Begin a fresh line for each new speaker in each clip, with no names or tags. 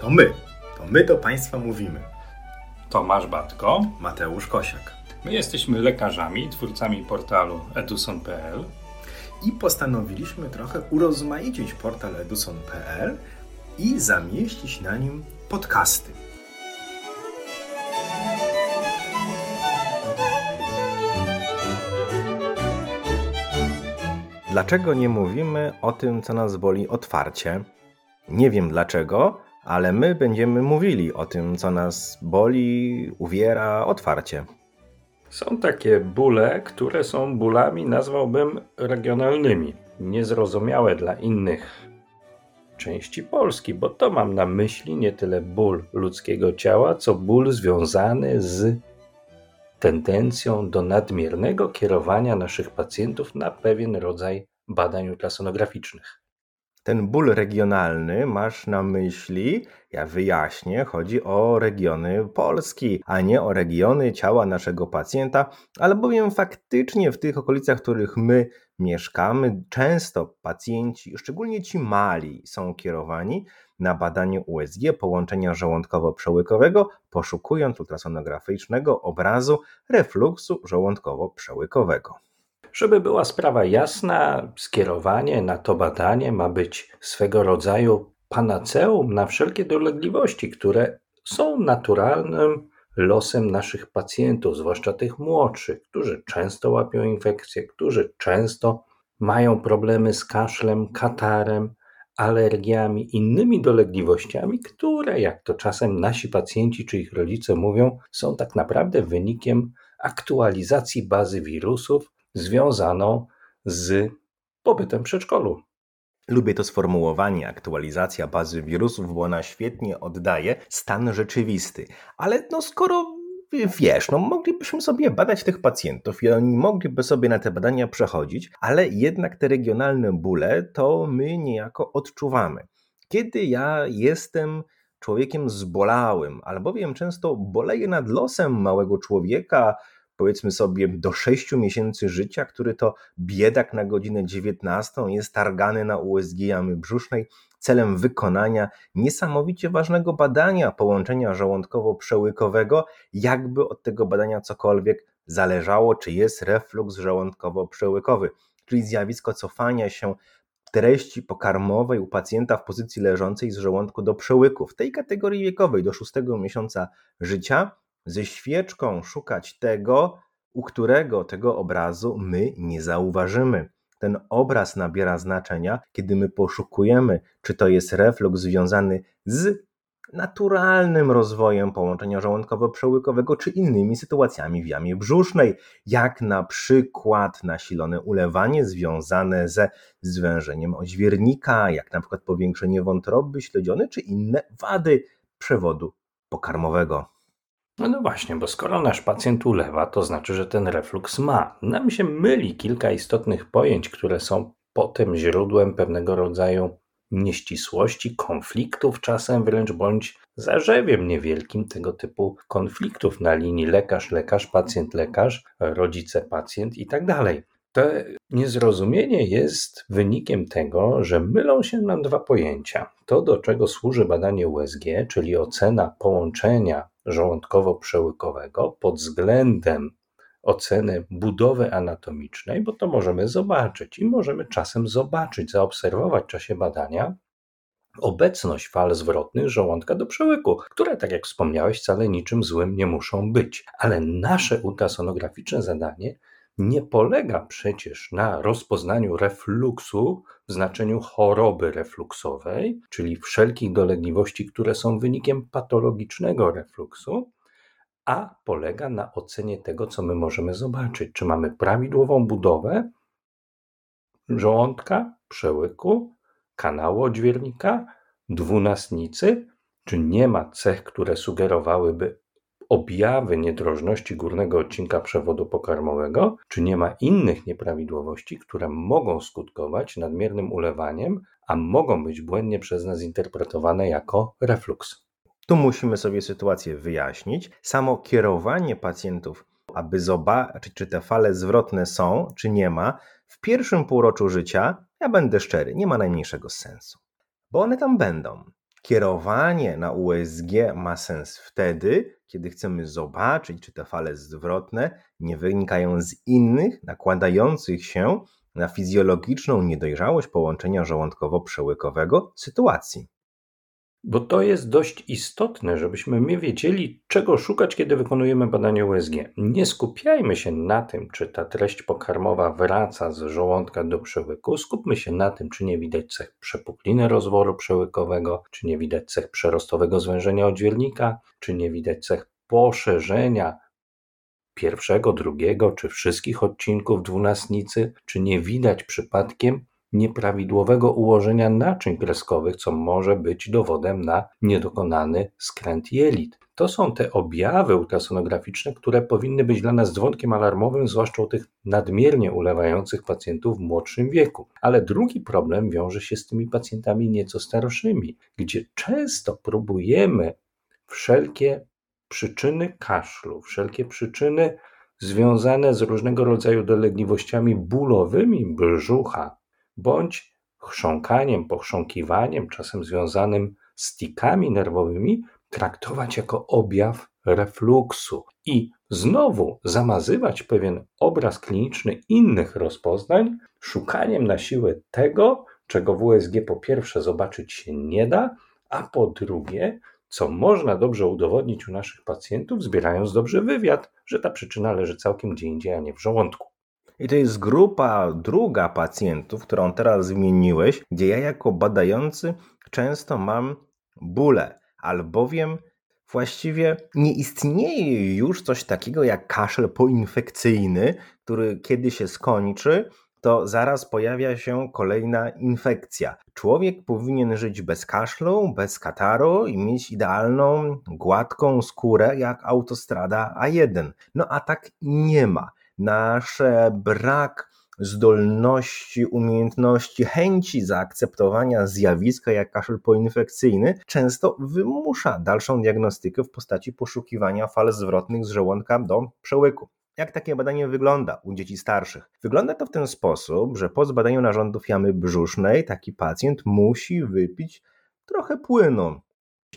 To my. To my do Państwa mówimy.
Tomasz Batko.
Mateusz Kosiak.
My jesteśmy lekarzami, twórcami portalu eduson.pl
I postanowiliśmy trochę urozmaicić portal eduson.pl i zamieścić na nim podcasty. Dlaczego nie mówimy o tym, co nas boli otwarcie? Nie wiem dlaczego, ale my będziemy mówili o tym, co nas boli, uwiera otwarcie.
Są takie bóle, które są bólami, nazwałbym regionalnymi, niezrozumiałe dla innych części Polski, bo to mam na myśli nie tyle ból ludzkiego ciała, co ból związany z tendencją do nadmiernego kierowania naszych pacjentów na pewien rodzaj badań ultrasonograficznych.
Ten ból regionalny masz na myśli, ja wyjaśnię, chodzi o regiony Polski, a nie o regiony ciała naszego pacjenta, albowiem faktycznie w tych okolicach, w których my mieszkamy, często pacjenci, szczególnie ci mali, są kierowani na badanie USG połączenia żołądkowo-przełykowego, poszukując ultrasonograficznego obrazu refluksu żołądkowo-przełykowego.
Żeby była sprawa jasna, skierowanie na to badanie ma być swego rodzaju panaceum na wszelkie dolegliwości, które są naturalnym losem naszych pacjentów, zwłaszcza tych młodszych, którzy często łapią infekcje, którzy często mają problemy z kaszlem, katarem, alergiami, innymi dolegliwościami, które, jak to czasem nasi pacjenci czy ich rodzice mówią, są tak naprawdę wynikiem aktualizacji bazy wirusów związaną z pobytem w przedszkolu.
Lubię to sformułowanie aktualizacja bazy wirusów, bo ona świetnie oddaje stan rzeczywisty. Ale no skoro wiesz, no moglibyśmy sobie badać tych pacjentów i oni mogliby sobie na te badania przechodzić, ale jednak te regionalne bóle to my niejako odczuwamy. Kiedy ja jestem człowiekiem zbolałym, albowiem często boleję nad losem małego człowieka, powiedzmy sobie do 6 miesięcy życia, który to biedak na godzinę 19 jest targany na USG jamy brzusznej celem wykonania niesamowicie ważnego badania połączenia żołądkowo-przełykowego, jakby od tego badania cokolwiek zależało, czy jest refluks żołądkowo-przełykowy, czyli zjawisko cofania się treści pokarmowej u pacjenta w pozycji leżącej z żołądku do przełyku. W tej kategorii wiekowej do 6 miesiąca życia ze świeczką szukać tego, u którego tego obrazu my nie zauważymy. Ten obraz nabiera znaczenia, kiedy my poszukujemy, czy to jest reflux związany z naturalnym rozwojem połączenia żołądkowo-przełykowego czy innymi sytuacjami w jamie brzusznej, jak na przykład nasilone ulewanie związane ze zwężeniem odźwiernika, jak na przykład powiększenie wątroby śledziony czy inne wady przewodu pokarmowego.
No, no właśnie, bo skoro nasz pacjent ulewa, to znaczy, że ten refluks ma. Nam się myli kilka istotnych pojęć, które są potem źródłem pewnego rodzaju nieścisłości, konfliktów, czasem wręcz bądź zarzewiem niewielkim tego typu konfliktów na linii lekarz-lekarz, pacjent-lekarz, rodzice-pacjent i tak dalej. To niezrozumienie jest wynikiem tego, że mylą się nam dwa pojęcia. To, do czego służy badanie USG, czyli ocena połączenia żołądkowo-przełykowego pod względem oceny budowy anatomicznej, bo to możemy zobaczyć i możemy czasem zobaczyć, zaobserwować w czasie badania obecność fal zwrotnych żołądka do przełyku, które, tak jak wspomniałeś, wcale niczym złym nie muszą być. Ale nasze ultrasonograficzne zadanie nie polega przecież na rozpoznaniu refluksu w znaczeniu choroby refluksowej, czyli wszelkich dolegliwości, które są wynikiem patologicznego refluksu, a polega na ocenie tego, co my możemy zobaczyć. Czy mamy prawidłową budowę żołądka, przełyku, kanału odźwiernika, dwunastnicy, czy nie ma cech, które sugerowałyby objawy niedrożności górnego odcinka przewodu pokarmowego, czy nie ma innych nieprawidłowości, które mogą skutkować nadmiernym ulewaniem, a mogą być błędnie przez nas interpretowane jako refluks.
Tu musimy sobie sytuację wyjaśnić. Samo kierowanie pacjentów, aby zobaczyć, czy te fale zwrotne są, czy nie ma, w pierwszym półroczu życia, ja będę szczery, nie ma najmniejszego sensu. Bo one tam będą Kierowanie na USG ma sens wtedy, kiedy chcemy zobaczyć, czy te fale zwrotne nie wynikają z innych, nakładających się na fizjologiczną niedojrzałość połączenia żołądkowo-przełykowego sytuacji.
Bo to jest dość istotne, żebyśmy my wiedzieli, czego szukać, kiedy wykonujemy badanie USG. Nie skupiajmy się na tym, czy ta treść pokarmowa wraca z żołądka do przełyku. Skupmy się na tym, czy nie widać cech przepukliny rozworu przełykowego, czy nie widać cech przerostowego zwężenia odźwiernika, czy nie widać cech poszerzenia pierwszego, drugiego czy wszystkich odcinków dwunastnicy, czy nie widać przypadkiem nieprawidłowego ułożenia naczyń kreskowych, co może być dowodem na niedokonany skręt jelit. To są te objawy ultrasonograficzne, które powinny być dla nas dzwonkiem alarmowym, zwłaszcza u tych nadmiernie ulewających pacjentów w młodszym wieku. Ale drugi problem wiąże się z tymi pacjentami nieco starszymi, gdzie często próbujemy wszelkie przyczyny kaszlu, wszelkie przyczyny związane z różnego rodzaju dolegliwościami bólowymi brzucha, bądź chrząkaniem, pochrząkiwaniem, czasem związanym z tikami nerwowymi, traktować jako objaw refluksu i znowu zamazywać pewien obraz kliniczny innych rozpoznań, szukaniem na siłę tego, czego w USG po pierwsze zobaczyć się nie da, a po drugie, co można dobrze udowodnić u naszych pacjentów, zbierając dobrze wywiad, że ta przyczyna leży całkiem gdzie indziej, a nie w żołądku.
I to jest grupa druga pacjentów, którą teraz wymieniłeś, gdzie ja jako badający często mam bóle, albowiem właściwie nie istnieje już coś takiego jak kaszel poinfekcyjny, który kiedy się skończy, to zaraz pojawia się kolejna infekcja. Człowiek powinien żyć bez kaszlu, bez kataru i mieć idealną, gładką skórę jak autostrada A1. No a tak nie ma nasze brak zdolności, umiejętności, chęci zaakceptowania zjawiska jak kaszel poinfekcyjny często wymusza dalszą diagnostykę w postaci poszukiwania fal zwrotnych z żołądka do przełyku. Jak takie badanie wygląda u dzieci starszych? Wygląda to w ten sposób, że po zbadaniu narządów jamy brzusznej taki pacjent musi wypić trochę płynu,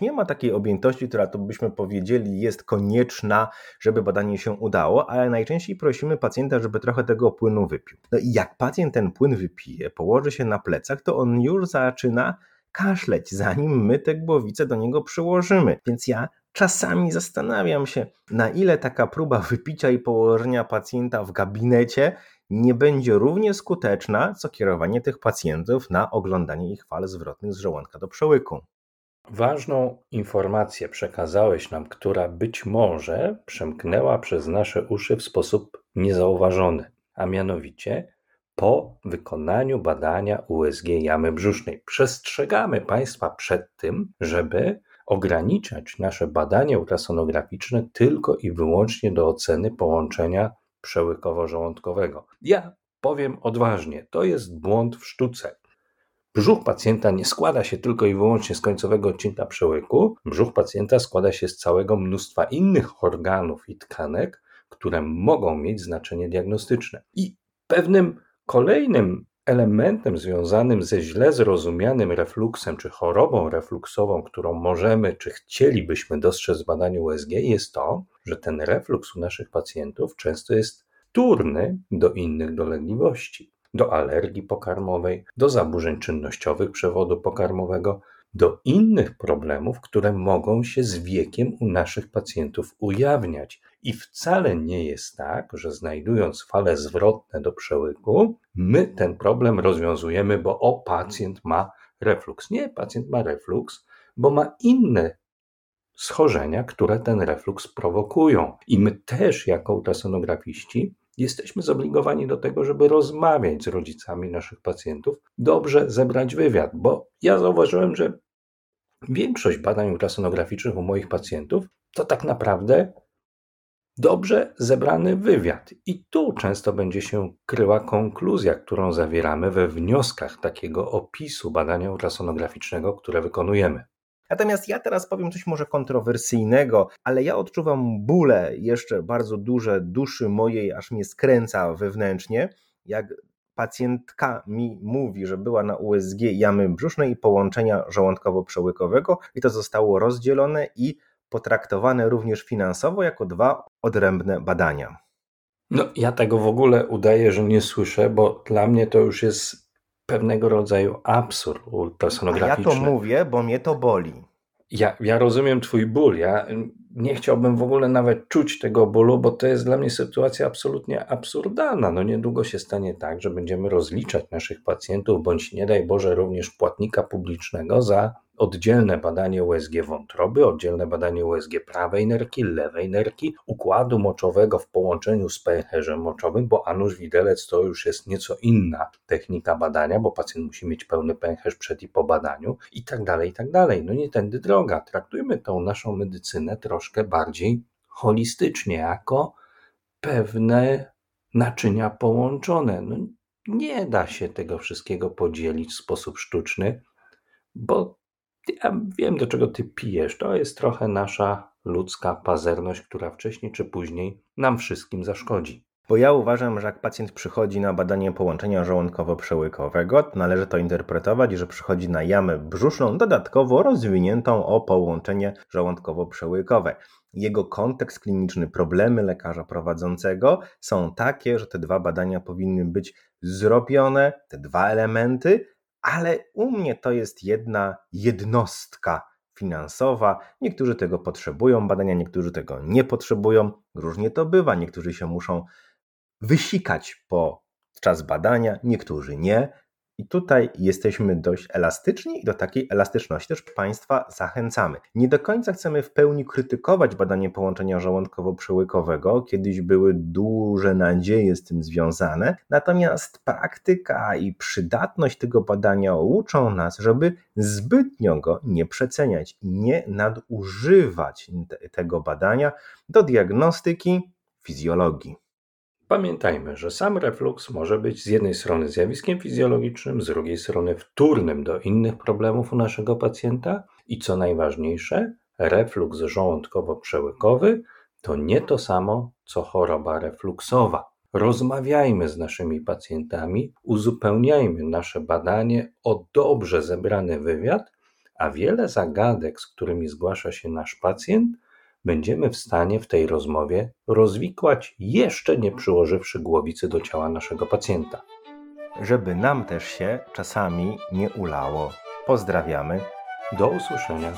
nie ma takiej objętości, która to byśmy powiedzieli jest konieczna, żeby badanie się udało, ale najczęściej prosimy pacjenta, żeby trochę tego płynu wypił. No i jak pacjent ten płyn wypije, położy się na plecach, to on już zaczyna kaszleć, zanim my te głowice do niego przyłożymy. Więc ja czasami zastanawiam się, na ile taka próba wypicia i położenia pacjenta w gabinecie nie będzie równie skuteczna, co kierowanie tych pacjentów na oglądanie ich fal zwrotnych z żołądka do przełyku.
Ważną informację przekazałeś nam, która być może przemknęła przez nasze uszy w sposób niezauważony, a mianowicie po wykonaniu badania USG jamy brzusznej. Przestrzegamy Państwa przed tym, żeby ograniczać nasze badanie ultrasonograficzne tylko i wyłącznie do oceny połączenia przełykowo-żołądkowego. Ja powiem odważnie, to jest błąd w sztuce. Brzuch pacjenta nie składa się tylko i wyłącznie z końcowego odcinka przełyku. Brzuch pacjenta składa się z całego mnóstwa innych organów i tkanek, które mogą mieć znaczenie diagnostyczne. I pewnym kolejnym elementem związanym ze źle zrozumianym refluksem czy chorobą refluksową, którą możemy czy chcielibyśmy dostrzec w badaniu USG, jest to, że ten refluks u naszych pacjentów często jest turny do innych dolegliwości do alergii pokarmowej, do zaburzeń czynnościowych przewodu pokarmowego, do innych problemów, które mogą się z wiekiem u naszych pacjentów ujawniać. I wcale nie jest tak, że znajdując fale zwrotne do przełyku, my ten problem rozwiązujemy, bo o pacjent ma refluks. Nie, pacjent ma refluks, bo ma inne schorzenia, które ten refluks prowokują. I my też, jako ultrasonografiści, jesteśmy zobligowani do tego, żeby rozmawiać z rodzicami naszych pacjentów, dobrze zebrać wywiad, bo ja zauważyłem, że większość badań ultrasonograficznych u moich pacjentów to tak naprawdę dobrze zebrany wywiad. I tu często będzie się kryła konkluzja, którą zawieramy we wnioskach takiego opisu badania ultrasonograficznego, które wykonujemy.
Natomiast ja teraz powiem coś może kontrowersyjnego, ale ja odczuwam bóle jeszcze bardzo duże duszy mojej, aż mnie skręca wewnętrznie, jak pacjentka mi mówi, że była na USG jamy brzusznej i połączenia żołądkowo-przełykowego i to zostało rozdzielone i potraktowane również finansowo jako dwa odrębne badania.
No, ja tego w ogóle udaję, że nie słyszę, bo dla mnie to już jest pewnego rodzaju absurd ultrasonograficzny.
A ja to mówię, bo mnie to boli.
Ja, ja rozumiem Twój ból. Ja nie chciałbym w ogóle nawet czuć tego bólu, bo to jest dla mnie sytuacja absolutnie absurdalna. No niedługo się stanie tak, że będziemy rozliczać naszych pacjentów, bądź nie daj Boże również płatnika publicznego za oddzielne badanie USG wątroby, oddzielne badanie USG prawej nerki, lewej nerki, układu moczowego w połączeniu z pęcherzem moczowym, bo anusz widelec to już jest nieco inna technika badania, bo pacjent musi mieć pełny pęcherz przed i po badaniu i tak dalej, i tak dalej. No nie tędy droga. Traktujmy tą naszą medycynę troszkę bardziej holistycznie, jako pewne naczynia połączone. No, nie da się tego wszystkiego podzielić w sposób sztuczny, bo ja wiem, do czego ty pijesz. To jest trochę nasza ludzka pazerność, która wcześniej czy później nam wszystkim zaszkodzi.
Bo ja uważam, że jak pacjent przychodzi na badanie połączenia żołądkowo-przełykowego, należy to interpretować, że przychodzi na jamę brzuszną, dodatkowo rozwiniętą o połączenie żołądkowo-przełykowe. Jego kontekst kliniczny, problemy lekarza prowadzącego są takie, że te dwa badania powinny być zrobione, te dwa elementy, ale u mnie to jest jedna jednostka finansowa. Niektórzy tego potrzebują badania, niektórzy tego nie potrzebują. Różnie to bywa. Niektórzy się muszą wysikać po czas badania, niektórzy nie. I tutaj jesteśmy dość elastyczni i do takiej elastyczności też Państwa zachęcamy. Nie do końca chcemy w pełni krytykować badanie połączenia żołądkowo-przełykowego. Kiedyś były duże nadzieje z tym związane, natomiast praktyka i przydatność tego badania uczą nas, żeby zbytnio go nie przeceniać i nie nadużywać tego badania do diagnostyki fizjologii.
Pamiętajmy, że sam refluks może być z jednej strony zjawiskiem fizjologicznym, z drugiej strony wtórnym do innych problemów u naszego pacjenta i co najważniejsze, refluks żołądkowo-przełykowy to nie to samo co choroba refluksowa. Rozmawiajmy z naszymi pacjentami, uzupełniajmy nasze badanie o dobrze zebrany wywiad, a wiele zagadek, z którymi zgłasza się nasz pacjent, będziemy w stanie w tej rozmowie rozwikłać, jeszcze nie przyłożywszy głowicy do ciała naszego pacjenta.
Żeby nam też się czasami nie ulało. Pozdrawiamy.
Do usłyszenia.